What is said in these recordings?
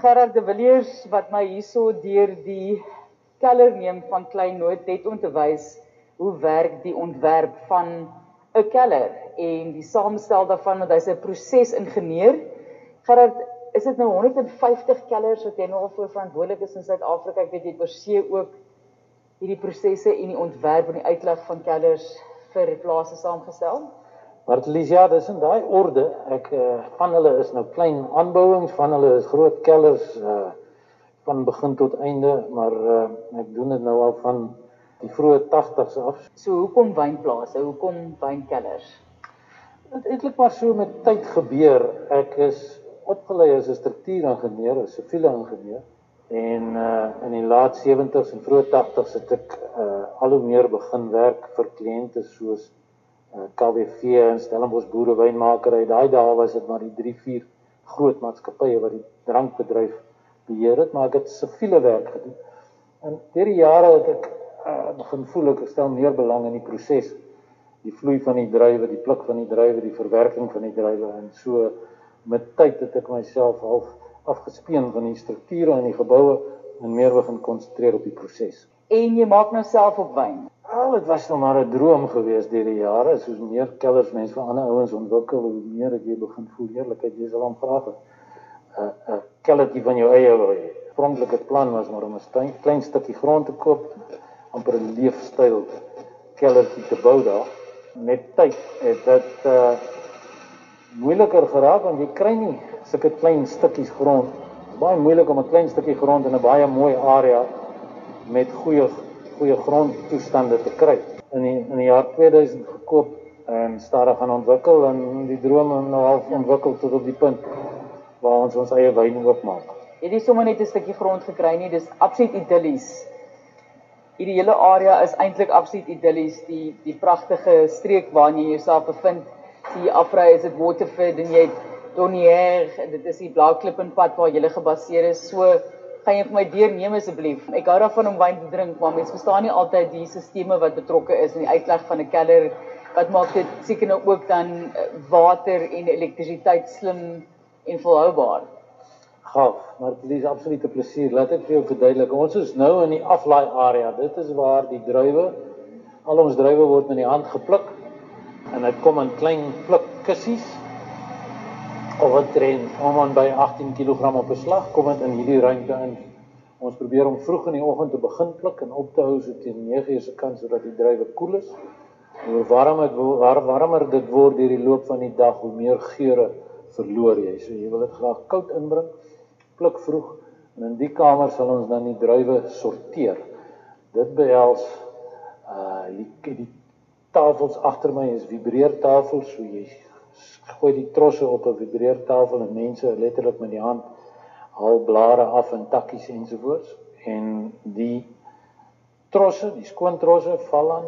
Gerard de Villiers wat my hierso deur die keller neem van Klein Noord net om te wys hoe werk die ontwerp van 'n keller en die samenstel daarvan want hy's 'n prosesingenieur. Gerard, is dit nou 150 kellers wat jy nou al voor verantwoordelik is in Suid-Afrika? Ek weet jy het oorsee ook hierdie prosesse en die ontwerp en die uitleg van kellers vir plase saamgestel. Maar Lisia, dis in daai orde. Ek uh, van hulle is nou klein aanbouings, van hulle is groot kellers uh van begin tot einde, maar uh, ek doen dit nou al van die vroeë 80s af. So hoekom wynplase? Hoekom wynkellers? Dit eintlik maar so met tyd gebeur. Ek is opgelei as 'n struktuuringenieur, 'n siviele ingenieur en uh in die laat 70s en vroeë 80s het ek uh al hoe meer begin werk vir kliënte soos KWV en Stellenbosch Boerewynmakery. Daai dae was dit maar die 3, 4 groot maatskappye wat die drankbedryf beheer het, maar ek het siviele werk gedoen. En deur die jare het ek uh begin voel ek stel meer belang in die proses die vloei van die druiwe, die pluk van die druiwe, die verwerking van die druiwe en so met tyd het ek myself half afgespeen van die strukture en die geboue en meer begin konsentreer op die proses. En jy maak nou self op wyn. Al dit was nog maar 'n droom gewees deur die jare, soos meer kellers mense van ander ouens ontwikkel, hoe meer het jy begin voel eerlikheid, jy sal hom vir 'n 'n kellertjie van jou eie wil hê. Oorspronklike plan was maar om 'n klein stukkie grond te koop, amper 'n leefstyl kellertjie te bou daar. Met tyd het dit uh moeiliker geraak want jy kry nie sulke klein stukkies grond. Baie moeilik om 'n klein stukkie grond in 'n baie mooi area met goeie goeie grondtoestande te kry. In die in die jaar 2000 gekoop en stadig gaan ontwikkel en die drome nou al ontwikkel tot op die punt waar ons ons eie wyn oopmaak. Hierdie sommer net 'n stukkie grond gekry nie, dis absoluut idillies. Hierdie hele area is eintlik absoluut idillies, die die pragtige streek waarin jy jouself bevind die afry is dit Waterford en jy het Donier dit is die Blaaklippenpad waar jy gebaseer is so gaan jy vir my deurneem asseblief? Ek hou daarvan om wyn te drink maar mense verstaan nie altyd die sisteme wat betrokke is in die uitleg van 'n keller wat maak dit seker nou ook dan eh, water en elektrisiteit slim en volhoubaar. Gaaf maar dit is absoluut 'n plesier. Laat ek vir jou verduidelik. Ons is nou in die aflaai area. Dit is waar die druiwe al ons druiwe word met die hand gepluk en dit kom in klein pluk of wat tren om aan by 18 kg op 'n slag kom dit in hierdie ruimte in. Ons probeer om vroeg in die oggend te begin pluk en op te hou so teen 9:00 se kant sodat die druiwe koel is. Hoe warm dit waar warmer dit word deur die loop van die dag, hoe meer geure verloor jy. So jy wil dit graag koud inbring. Pluk vroeg en in die kamer sal ons dan die druiwe sorteer. Dit behels uh die die tafels agter my is vibreertafels, so jy gooi die trosse op 'n vibreertafel en mense letterlik met die hand haal blare af en takkies ensovoorts en die trosse, die skoon trosse val aan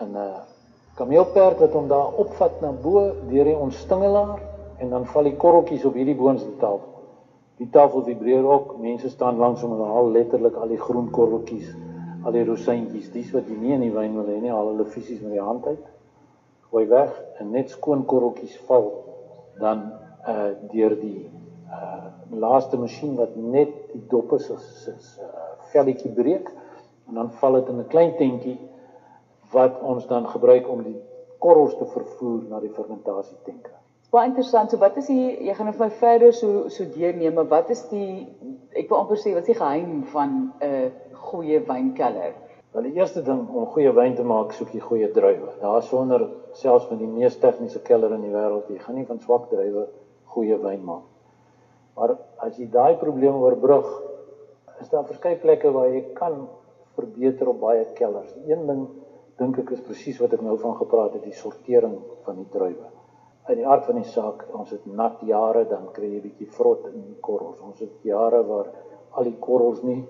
'n uh, kameelperd wat hom daar opvat na bo deur die ontstingelaar en dan val die korreltjies op hierdie boonste tafel. Die tafel vibreer ook, mense staan langs hom en haal letterlik al die groen korreltjies al die rosientjies, dis wat jy nie in die wyn wil hê nie, al hulle fisies met die hand uit. Gooi weg en net skoon korreltjies val dan uh deur die uh laaste masjien wat net die doppe se se uh, velletjie breek en dan val dit in 'n klein tentjie wat ons dan gebruik om die korrels te vervoer na die fermentasietenke. Baie interessant. So wat is die jy gaan nou vir my verder so so deurneem, maar wat is die ek wil amper sê wat is die geheim van 'n uh, goeie wynkeller? Wel die eerste ding om goeie wyn te maak, soek jy goeie druiwe. Daar sonder selfs met die mees tegniese keller in die wêreld, jy gaan nie van swak druiwe goeie wyn maak. Maar as jy daai probleem oorbrug, is daar verskeie plekke waar jy kan verbeter op baie kellers. Een ding dink ek is presies wat ek nou van gepraat het, die sortering van die druiwe. In die aard van die saak, ons het nat jare, dan kry jy 'n bietjie vrot in die korrels. Ons het jare waar al die korrels nie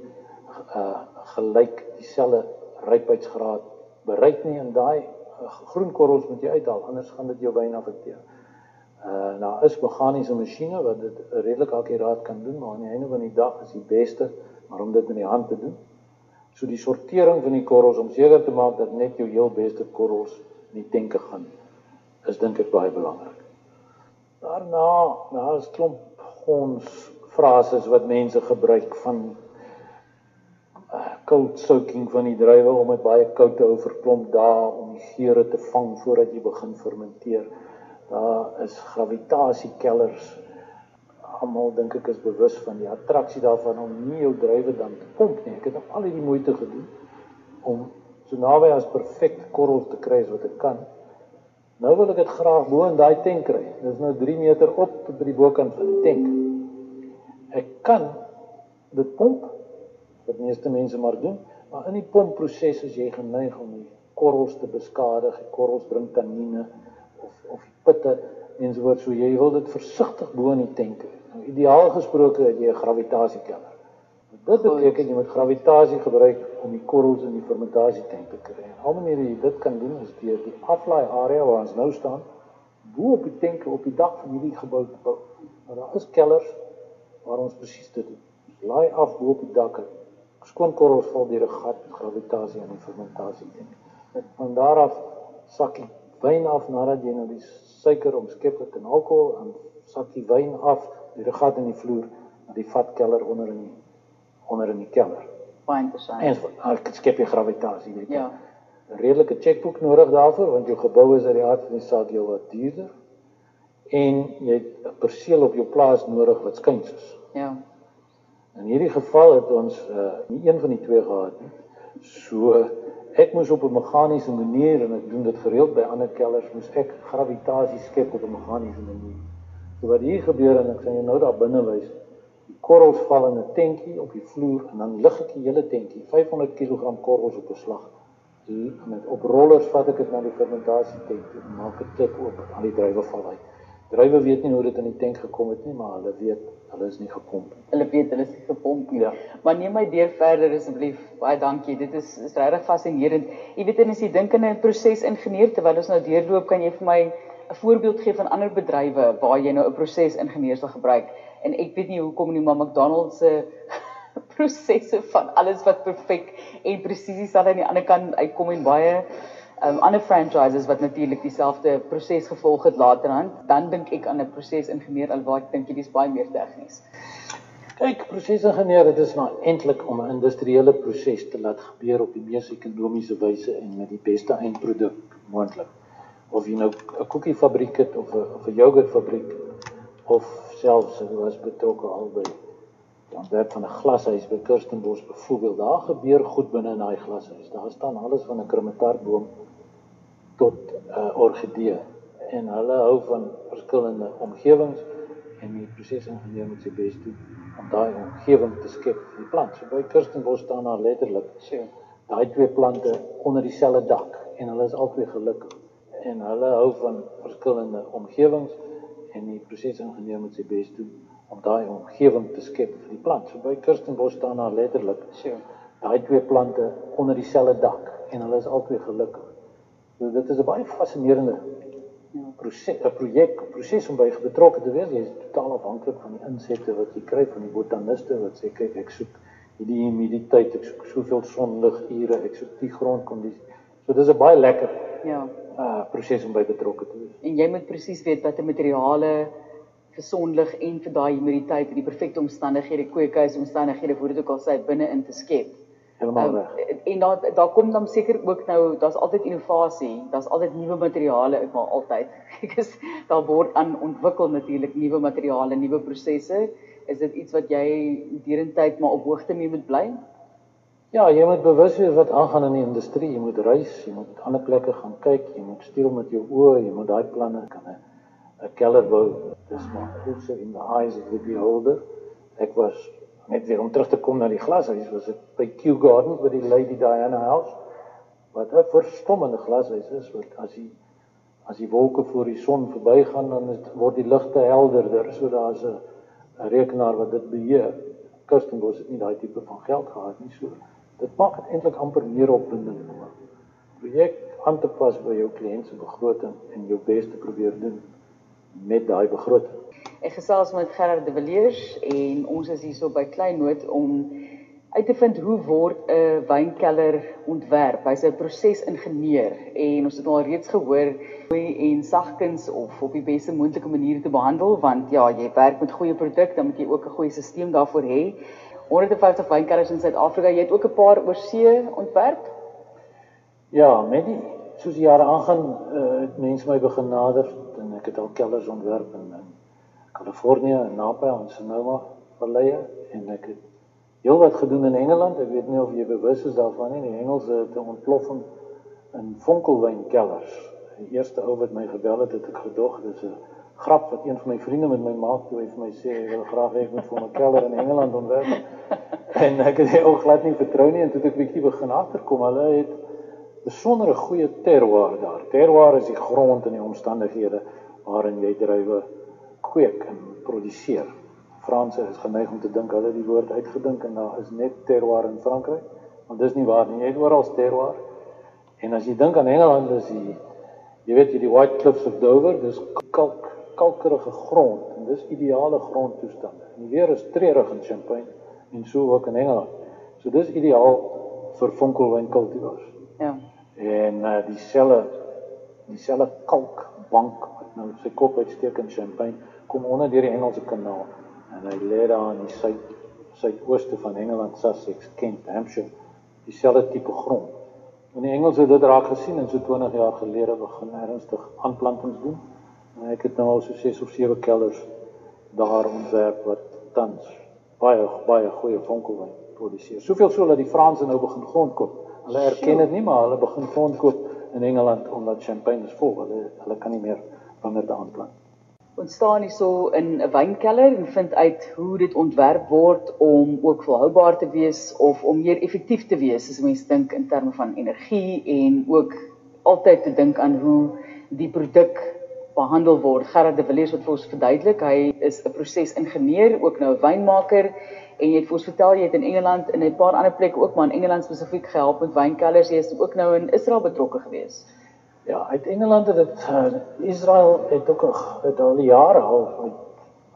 uh gelyk dieselfde rypheidsgraad bereik nie en daai uh, groen korrels moet jy uithaal anders gaan dit jou wyn afekteer. Uh nou is meganiese masjiene wat dit redelik akkuraat kan doen, maar aan die einde van die dag is die beste maar om dit met die hand te doen. So die sortering van die korrels om seker te maak dat net jou heel beste korrels in die tenke gaan is dink ek baie belangrik. Daarna, daar is klomp ons frases wat mense gebruik van koud soaking van die druiwe om dit baie koud te hou vir klomp dae om die geure te vang voordat jy begin fermenteer. Daar is gravitasiekellers. Almal dink ek is bewus van die attraksie daarvan om nie jou druiwe dan te pomp nie. Ek het al hierdie moeite gedoen om so naby as perfek korrels te kry as wat ek kan. Nou wil ek dit graag bo in daai tank kry. Dit is nou 3 meter op by die bokant van die tank. Ek kan dit pomp wat meeste mense maar doen, maar in die pompproses is jy geneig om die korrels te beskadig. Die korrels bring tannine of of pitte ensovoorts. So jy wil dit versigtig bo in die tank. Nou ideaal gesproke het jy 'n gravitasiekeller. Dit beteken jy moet gravitasie gebruik om die korrels in die fermentasietank te kry. Al maniere jy dit kan doen is deur die aflaai area waar ons nou staan, bo op die tank op die dak van hierdie gebou te bou. Maar daar is kellers waar ons presies dit doen. Laai af bo op die dak skoon korrels val deur 'n gat gravitasie en fermentasie ding. Met van daar af sak die wyn af nadat jy nou die suiker omskep het in alkohol en sak die wyn af deur 'n gat in die vloer na die vatkeller onder in die onder in die keller. Baie interessant. En ek skep jy gravitasie net. Ja. 'n Redelike chequeboek nodig daarvoor want jou gebou is uit die aard van die saak jou wat duurder en jy het 'n perseel op jou plaas nodig wat skuins is. Ja. In hierdie geval het ons uh, nie een van die twee gehad nie. So ek moes op 'n meganiese manier en ek doen dit gereeld by ander kellers, moes ek gravitasie skep op 'n meganiese manier. So wat hier gebeur en ek sê nou daar binne wys, die korrels val in 'n tentjie op die vloer en dan lig ek die hele tentjie, 500 kg korrels op 'n slag. Hier met op rollers vat ek dit na die fermentasie tentjie en maak 'n klep oop al die druiwe val uit. Drywe weet nie hoe dit in die tank gekom het nie, maar hulle weet hulle is nie gepomp nie. Hulle weet hulle is nie gepomp nie. Ja. Maar neem my deur verder asseblief. Baie dankie. Dit is is regtig fascinerend. Jy weet en as jy dink aan 'n prosesingenieur terwyl ons nou deurloop, kan jy vir my 'n voorbeeld gee van ander bedrywe waar jy nou 'n prosesingenieur sal gebruik? En ek weet nie hoekom nie, maar McDonald's se prosesse van alles wat perfek en presies aan die ander kant uitkom en baie um, ander franchises wat natuurlik dieselfde proses gevolg het laterhand, dan dink ek aan 'n prosesingenieur alwaar ek dink dit is baie meer tegnies. Kyk, prosesingenieur, dit is maar eintlik om 'n industriële proses te laat gebeur op die mees ekonomiese wyse en met die beste eindproduk moontlik. Of jy nou 'n koekiefabriek het of 'n of 'n yoghurtfabriek of selfs ek was betrokke al dan werk van 'n glashuis by Kirstenbosch byvoorbeeld. Daar gebeur goed binne in daai glashuis. Daar staan alles van 'n krummetartboom tot 'n uh, orgidee en hulle hou van verskillende omgewings en die prosesingenieur moet sy bes doen om daai omgewing te skep vir die plant. So by Kirstenbosch staan daar letterlik sê daai twee plante onder dieselfde dak en hulle is albei gelukkig en hulle hou van verskillende omgewings en die prosesingenieur moet sy bes doen om daai omgewing te skep vir die plant. So by Kirstenbosch staan daar letterlik sê daai twee plante onder dieselfde dak en hulle is albei gelukkig. So dit is 'n baie fascinerende proses, 'n projek, proses om by betrokke te wees. Jy is totaal afhanklik van die insette wat jy kry van die botaniste wat sê kyk ek soek hierdie humiditeit, ek soek soveel sonligure, ek soek die grondkondisie. So dis 'n baie lekker ja, uh proses om by betrokke te wees. En jy moet presies weet watter materiale vir sonlig en vir daai humiditeit en die perfekte omstandighede, kweekhuis omstandighede voor dit ook al sy binne in te skep. Helemaal Um, reg. en daar daar kom dan seker ook nou, daar's altyd innovasie, daar's altyd nuwe materiale, ek maar altyd. Ek is daar word aan ontwikkel natuurlik nuwe materiale, nuwe prosesse. Is dit iets wat jy derentyd maar op hoogte mee moet bly? Ja, jy moet bewus wees wat aangaan in die industrie. Jy moet reis, jy moet ander plekke gaan kyk, jy moet steel met jou oë, jy moet daai planne kan 'n 'n bou. Dis maar also in the eyes of the beholder. Ek was net weer om terug te kom na die glashuis, was ek by Kew Gardens by die Lady Diana House wat 'n verstommende glashuis is wat as jy as die wolke voor die son verbygaan dan is, word die ligte helderder. So daar's 'n rekenaar wat dit beheer. Kirstenbosch het nie daai tipe van geld gehad nie, so dit maak dit eintlik amper meer opwindend om 'n projek aan te pas by jou kliënt se begroting en jou bes te probeer doen met daai begroting. Ek gesels met Gerard de Villiers en ons is hierso by Kleinnoot om uit te vind hoe word 'n wynkelder ontwerp. Hy's 'n prosesingenieur en ons het al reeds gehoor hoe en sagkens of op die beste moontlike manier te behandel want ja, jy werk met goeie produk, dan moet jy ook 'n goeie stelsel daarvoor hê. 150 wynkelders in Suid-Afrika, jy het ook 'n paar oorsee ontwerp? Ja, met die soos die jare aangaan, uh, het mense my begin nader en ek het al kelders ontwerp in, in Kalifornië, in Napa en Sonoma, Vallei en ek het heel wat gedoen in Engeland. Ek weet nie of jy bewus is daarvan nie. Die Engelse het 'n ontploffing in vonkelwynkellers. Die eerste ou wat my gebel het, het ek gedog dis 'n grap wat een van my vriende met my maak toe hy vir my sê hy wil graag hê ek moet vir in Engeland ontwerp. en ek het hom glad nie vertrou nie en toe ek bietjie begin agterkom, hulle het besondere goeie terroir daar. Terroir is die grond en die omstandighede waarin jy druiwe kweek en produseer. Franse is geneig om te dink hulle die woord uitgedink en daar is net terroir in Frankryk, want dis nie waar nie. Jy het oral terroir. En as jy dink aan Engeland, is die jy weet jy die White Cliffs of Dover, dis kalk kalkerige grond en dis ideale grondtoestande. En weer is treurig in Champagne en so ook in Engeland. So dis ideaal vir vonkelwynkultivars. Ja. En uh, dieselfde dieselfde kalkbank wat nou sy kop uitsteek in Champagne kom onder deur die Engelse kanaal en hy lê daar in die suid suidooste van Engeland, Sussex, Kent, Hampshire, dieselfde tipe grond. En die Engelse het dit raak gesien en so 20 jaar gelede begin ernstig aanplantings doen. En ek het nou al so 6 of 7 kelders daar ontwerp wat tans baie baie goeie vonkelwyn produseer. Soveel so dat die Franse nou begin grond koop. Hulle erken dit nie, maar hulle begin grond koop in Engeland omdat champagne is vol. Hulle hulle kan nie meer wingerde aanplant ontstaan hierso in 'n wynkelder en vind uit hoe dit ontwerp word om ook volhoubaar te wees of om meer effektief te wees as mense dink in terme van energie en ook altyd te dink aan hoe die produk behandel word. Gerard de Villiers wat vir ons verduidelik, hy is 'n prosesingenieur, ook nou 'n wynmaker en jy het vir ons vertel jy het in Engeland en 'n paar ander plekke ook maar in Engeland spesifiek gehelp met wynkelders. Jy is ook nou in Israel betrokke geweest. Ja, uit Engeland het dit uh, Israel het ook het al jare al uit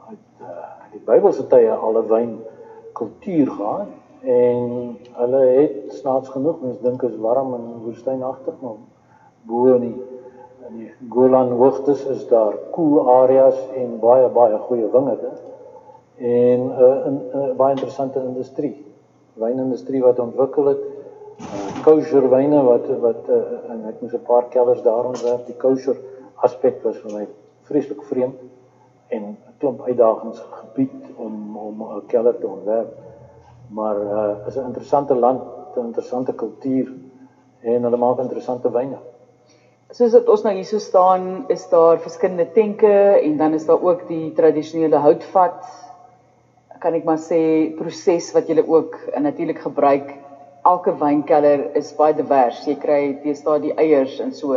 uit uh, die Bybelse tye al 'n wyn kultuur gehad en hulle het snaaks genoeg mense dink is warm en woestynagtig maar bo in die in die Golan hoogtes is daar koel cool areas en baie baie goeie wingerde en 'n uh, 'n uh, baie interessante industrie wynindustrie wat ontwikkel het uh, kosher wyne wat wat uh, en ek moes 'n paar kelders daar ontwerp. Die kosher aspek was vir my vreeslik vreemd en 'n klomp uitdagings gebied om om 'n kelder te ontwerp. Maar uh is 'n interessante land, 'n interessante kultuur en hulle maak interessante wyne. Soos dit ons nou hier so staan, is daar verskillende tenke en dan is daar ook die tradisionele houtvat kan ek maar sê proses wat jy ook natuurlik gebruik elke wynkelder is baie divers. Jy kry deesdae die eiers en so.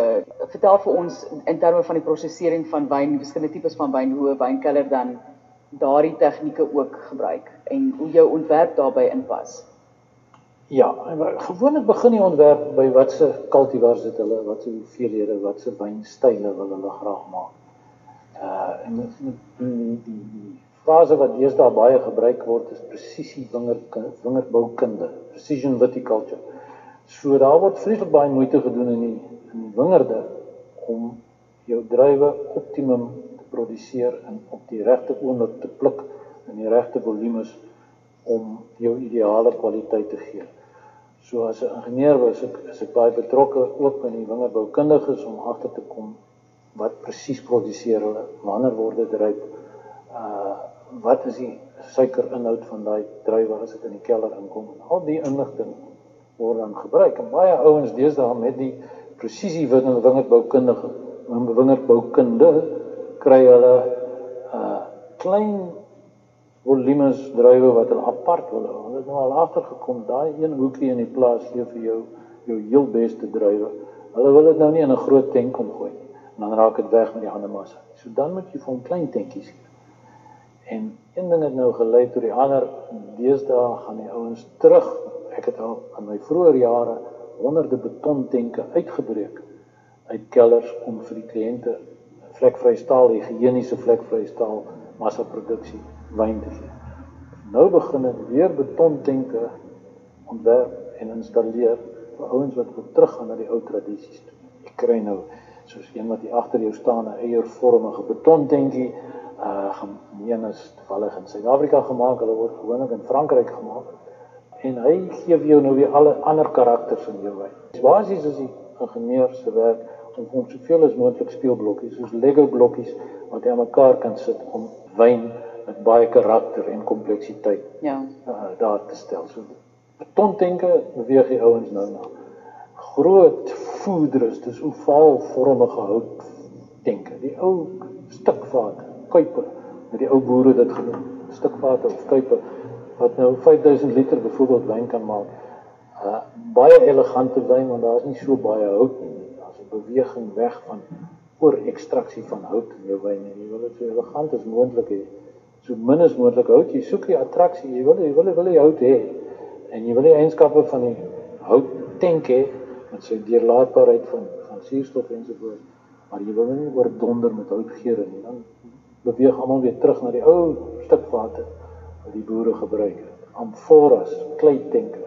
Vertel vir ons in terme van die prosesering van wyn, verskillende tipes van wyn, hoe 'n wynkelder dan daardie tegnieke ook gebruik en hoe jou ontwerp daarbey inpas. Ja, gewoonlik begin die ontwerp by watse kultivars dit hulle, watse hoeveelhede, watse wynstyle wil hulle graag maak. Uh en die die die fase wat deesdae baie gebruik word is presisie wingerd wingerdboukunde, precision viticulture. So daar word vreeslik baie moeite gedoen in die in die wingerde om jou druiwe optimum te produseer en op die regte oomblik te pluk in die regte volumes om jou ideale kwaliteit te gee. So as 'n ingenieur was ek is ek baie betrokke ook in die wingerdboukundiges om agter te kom wat presies produseer hulle, wanneer word dit ryp? Uh wat is die suikerinhoud van daai druiwe as dit in die kelder inkom. Al die inligting word dan gebruik en baie ouens deesdae met die presisie wingerdboukundige wingerdboukunde kry hulle uh klein volumes druiwe wat hulle apart wil hou. Hulle het nou al agter gekom daai een hoekie in die plaas gee vir jou jou heel beste druiwe. Hulle wil dit nou nie in 'n groot tank kom gooi nie. Dan raak dit weg met die ander massa. So dan moet jy vir hom klein tentjies gee. En een ding het nou gelei tot die ander. Deesdae gaan die ouens terug. Ek het al in my vroeë jare honderde betontenke uitgebreek uit kelders om vir die kliënte vlekvry staal, higiëniese vlekvry staal massaproduksie wyn te gee. Nou begin dit weer betontenke ontwerp en installeer vir ouens wat wil teruggaan na die ou tradisies toe. Ek kry nou soos een wat hier agter jou staan 'n eiervormige betontentjie uh gemeen is toevallig in Suid-Afrika gemaak, hulle word gewoonlik in Frankryk gemaak. En hy gee vir jou nou weer alle ander karakters in jou wyn. Basies is die ingenieur se werk om om soveel as moontlik speelblokkies soos Lego blokkies wat jy aan mekaar kan sit om wyn met baie karakter en kompleksiteit ja uh, daar te stel. So betondenke beweeg die ouens nou na groot voeders, dis ovaalvormige hout denke. Die ou stukvate, kuipe, met die ou boere dit genoem, stukvate of kuipe wat nou 5000 liter byvoorbeeld wyn kan maak. Uh, baie elegante wyn want daar's nie so baie hout nie. Daar's 'n beweging weg van oor ekstraksie van hout in jou wyn en jy wil dit so elegant as moontlik hê. So min as moontlik hout, jy soek die attraksie, jy wil jy wil jy wil die hout hê en jy wil die eienskappe van die hout tank hê met sy deurlaatbaarheid van van suurstof ensovoorts. Maar jy wil nie oordonder met houtgeure nie. Dan beweeg almal weer terug na die ou stukvate wat die boere gebruik het. Amphoras, kleitanke.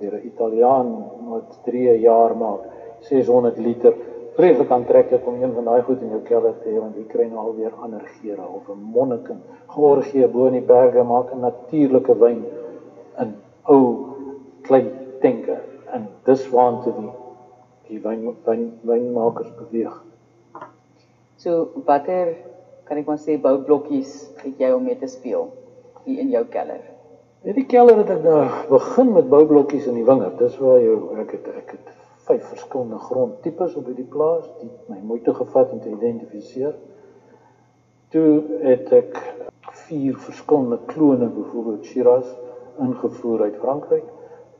Deur 'n Italiaan wat 3 jaar maak, 600 liter. Vreeslik aantreklik om een van daai goed in jou kelder te hê want jy kry nou alweer ander geure of 'n monniken. Georgië bo in die berge maak 'n natuurlike wyn in ou kleitanke en dis waantoe die die wyn wyn wynmakers beweeg. So watter kan ek maar sê boublokkies het jy om mee te speel hier in jou kelder? In die kelder het ek nou begin met boublokkies in die wingerd. Dis waar jy ek het ek het vyf verskillende grondtipes op hierdie plaas, dit my moeite gevat om te identifiseer. Toe het ek vier verskillende klone byvoorbeeld Shiraz ingevoer uit Frankryk.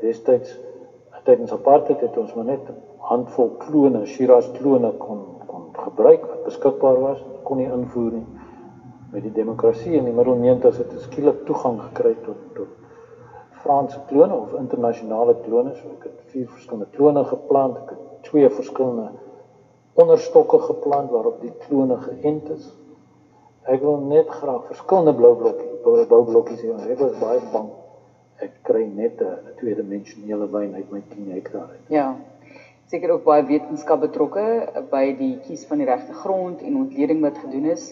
Destyds tydens apartheid het ons maar net 'n handvol klone, Shiraz klone kon kon gebruik wat beskikbaar was, kon nie invoer nie. Met die demokrasie in die middel 90s het ons skielik toegang gekry tot tot Franse klone of internasionale klone. So ek het vier verskillende klone geplant, ek het twee verskillende onderstokke geplant waarop die klone geënt is. Ek wil net graag verskillende blou blokkies, blou blokkies hê. Ek was baie bang ek kry net 'n tweedimensionele wyn uit my 10 hektaar uit. Ja. Seker ook baie wetenskap betrokke by die kies van die regte grond en ontleding wat gedoen is.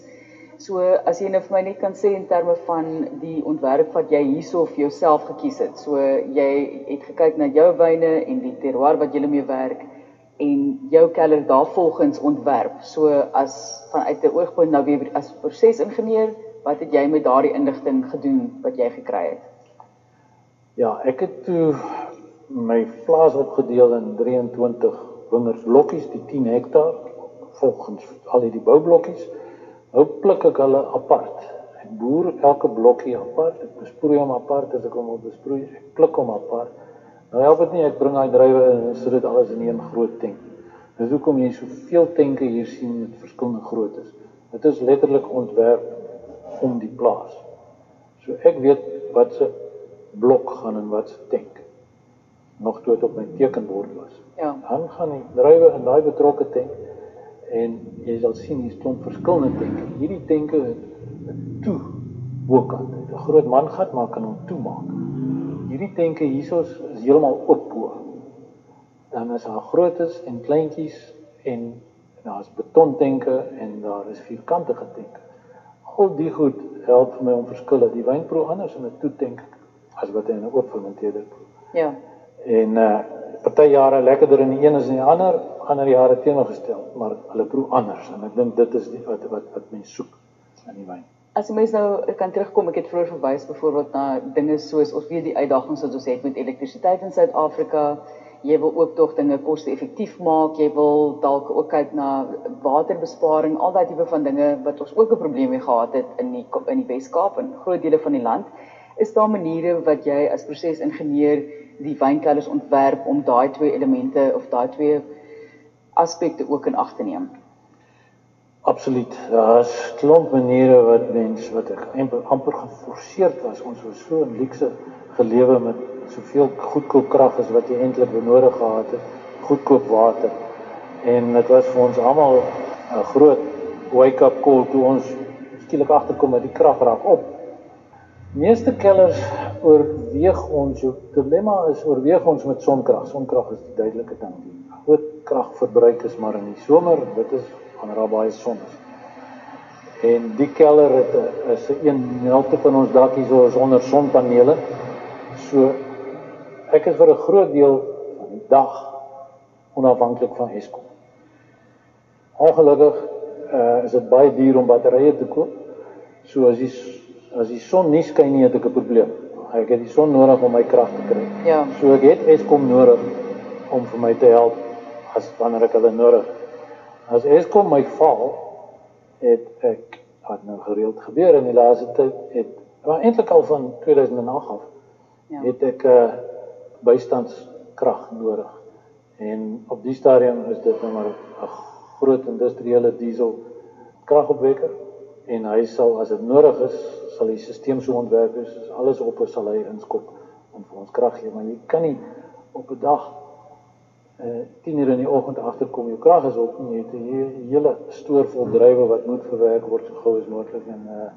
So as jy nou vir my net kan sê in terme van die ontwerp wat jy hierso vir jouself gekies het. So jy het gekyk na jou wyne en die terroir wat jy mee werk en jou keller daarvolgens ontwerp. So as vanuit 'n oogpunt nou weer as prosesingenieur, wat het jy met daardie inligting gedoen wat jy gekry het? Ja, ek het toe my plaas opgedeel in 23 wingerdsblokkies, die 10 hektaar volgens al die boublokkies. Nou pluk ek hulle apart. Ek boer elke blokkie apart, ek besproei hom apart as ek hom wil besproei, ek pluk hom apart. Nou help dit nie ek bring daai drywe en sit dit alles in een groot tank. Dis hoekom jy soveel tanke hier sien met verskillende groottes. Dit is letterlik ontwerp om die plaas. So ek weet wat se blok gaan in wat se tank nog toe dit op my tekenbord was. Ja. Dan gaan die druiwe in daai betrokke tank en jy sal sien hier staan verskillende tanke. Hierdie tanke het toe bokant. 'n Groot mangat maar kan hom toemaak. Hierdie tanke hiersoos is heeltemal oop bo. Dan is daar grootes en kleintjies en daar's betontanke en daar is vierkantige tanke. Al die goed help vir my om verskille. Die wyn proe anders in 'n toe tank as wat hy in 'n oop fermenteerder proe. Ja. En uh party jare lekkerder in die een as in die ander, ander jare teenoorgestel, maar hulle proe anders en ek dink dit is die, wat wat wat mense soek in die wyn. As jy mens nou kan terugkom, ek het vroeër verwys byvoorbeeld na dinge soos ons weet die uitdagings wat ons het met elektrisiteit in Suid-Afrika. Jy wil ook tog dinge koste-effektief maak. Jy wil dalk ook kyk na waterbesparing, al daai tipe van dinge wat ons ook 'n probleem mee gehad het in die in die Wes-Kaap en groot dele van die land. Is daar maniere wat jy as prosesingenieur die wynkellers ontwerp om daai twee elemente of daai twee aspekte ook in ag te neem? Absoluut. Daar's klomp maniere wat mens wat ek amper geforseer was ons was so in luukse gelewe met soveel goedkoop krag as wat jy eintlik benodig gehad het, goedkoop water. En dit was vir ons almal 'n groot wake-up call toe ons skielik agterkom dat die krag raak op Meeste kellers oorweeg ons jou dilemma is oorweeg ons met sonkrag. Sonkrag is die duidelike ding. Die groot kragverbruik is maar in die somer, dit is wanneer daar baie son is. En die keller het is 'n helfte van ons dak hier so sonder sonpanele. So ek is vir 'n groot deel van die dag onafhanklik van Eskom. Ongelukkig uh, is dit baie duur om batterye te koop. So as die as die son nie skyn nie, het ek 'n probleem. Ek het die son nodig om my krag te kry. Ja. So ek het Eskom nodig om vir my te help as wanneer ek hulle nodig. As Eskom my val, het ek wat nou gereeld gebeur in die laaste tyd het maar eintlik al van 2008 af ja. het ek 'n uh, bystandskrag nodig. En op die stadium is dit nou maar 'n groot industriële diesel kragopwekker en hy sal as dit nodig is, sal die stelsel so ontwerp wees as alles op is sal hy inskop om vir ons krag gee, maar jy kan nie op 'n dag uh 10 uur in die oggend agterkom jou krag is op en jy het 'n hele stoor vol drywe wat moet verwerk word so gou as moontlik en uh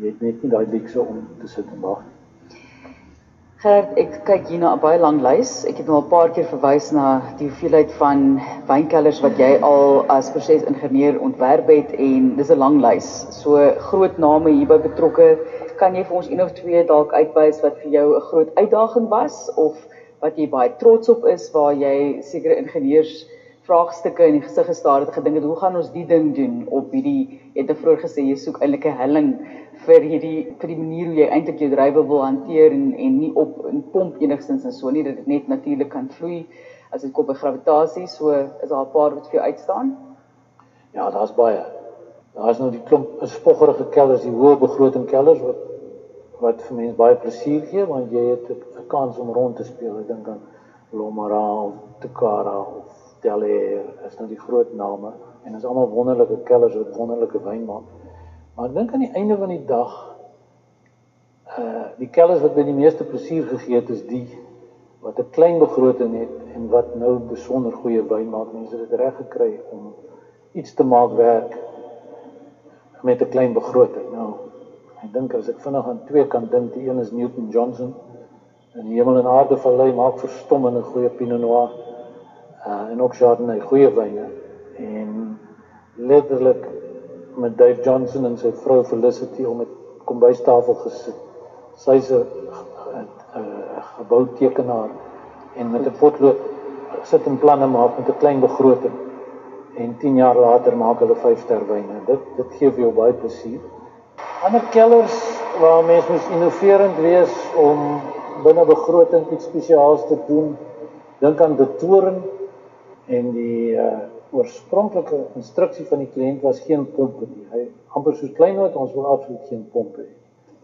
jy het net nie daai luukse om te sit en wag nie. Gert, ek kyk hier na 'n baie lang lys. Ek het nou 'n paar keer verwys na die hoeveelheid van wynkellers wat jy al as prosesingenieur ontwerp het en dis 'n lang lys. So groot name hierby betrokke. Kan jy vir ons een of twee dalk uitwys wat vir jou 'n groot uitdaging was of wat jy baie trots op is waar jy sekere ingenieurs vraagstukke in die gesig gestaar het gedink het hoe gaan ons die ding doen op hierdie het 'n vroeër gesê jy soek eintlik 'n helling vir hierdie vir die manier hoe jy eintlik jou drywe wil hanteer en en nie op 'n pomp enigstens en so nie dat dit net natuurlik kan vloei as dit kom by gravitasie so is daar 'n paar wat vir jou uitstaan Ja, daar's baie. Daar's nou die klomp spoggerige kellers, die hoë begroting kellers wat wat vir mense baie plesier gee want jy het 'n kans om rond te speel. Ek dink aan Lomara of Tekara of Delair is nou die groot name en is almal wonderlike kellers wat wonderlike wyn maak. Maar ek dink aan die einde van die dag uh die kellers wat my die meeste plesier gegee het is die wat 'n klein begroting het en wat nou besonder goeie wyn maak. Mense het reg gekry om iets te maak werk met 'n klein begroting. Nou, ek dink as ek vinnig aan twee kan dink, die een is Newton Johnson in Hemel en Aarde vallei maak verstommende goeie Pinot Noir uh en ook Chardonnay goeie wyne en letterlik met Dave Johnson en sy vrou Felicity om met kombuistafel gesit. Sy's 'n geboutekenaar en met 'n potlood sit en planne maak met 'n klein begroting. En 10 jaar later maak hulle 5 ster wyne. Dit dit gee vir jou baie plesier. Ander kellers waar mense moet innoverend wees om binne begroting iets spesiaals te doen. Dink aan die toren en die uh oorspronklike instruksie van die kliënt was geen pompe nie. Hy amper soos kleinoot ons wil absoluut geen pompe hê.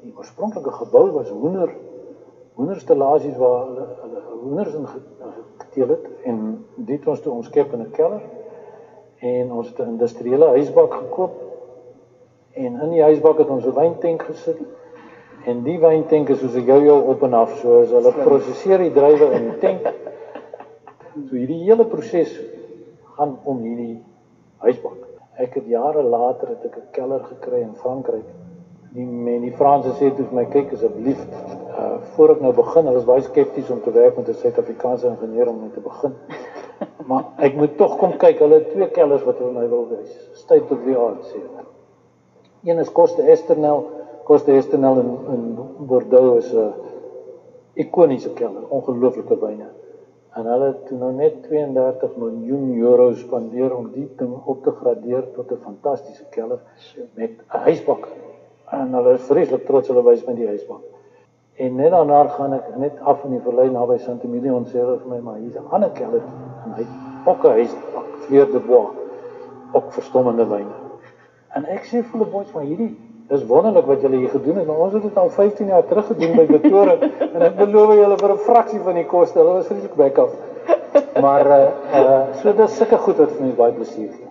Die oorspronklike gebou was hoender hoenderstellasies waar hulle hulle hoenders in geteel het en dit ons toe omskep in 'n keller en ons het 'n industriële huisbak gekoop en in die huisbak het ons 'n wyntank gesit en die wyntank is soos 'n jojo op en af so as hulle prosesseer die druiwe in die tank so hierdie hele proses gaan om hierdie huisbank. Ek het jare later het ek 'n keller gekry in Frankryk. Die men die Franse sê toe vir my kyk asseblief uh voor ek nou begin, hulle is baie skepties om te werk met 'n Suid-Afrikaanse ingenieur om net te begin. maar ek moet tog kom kyk. Hulle het twee kellers wat hulle my wil wys. State of the art sê hulle. Een is Coste Esternel. Coste Esternel in in Bordeaux is 'n ikoniese keller, ongelooflike wyne en hulle het nou net 32 miljoen euro spandeer om die ding op te gradeer tot 'n fantastiese keller met 'n huisbak. En hulle is vreeslik trots hulle wys met die huisbak. En net daarna gaan ek net af in die verlei naby Sint Emilion sê hulle vir my maar hier's 'n ander keller en hy 'n huisbak, Fleur de Bois, ook verstommende wyne. En ek sê vir hulle boys maar hierdie Dis wonderlik wat julle hier gedoen het. Ons het dit al 15 jaar terug gedoen by Pretoria en ek beloof julle vir 'n fraksie van die koste. Hulle was vreeslik back af. Maar uh uh so dis sulke goed wat vir my baie plesier gee.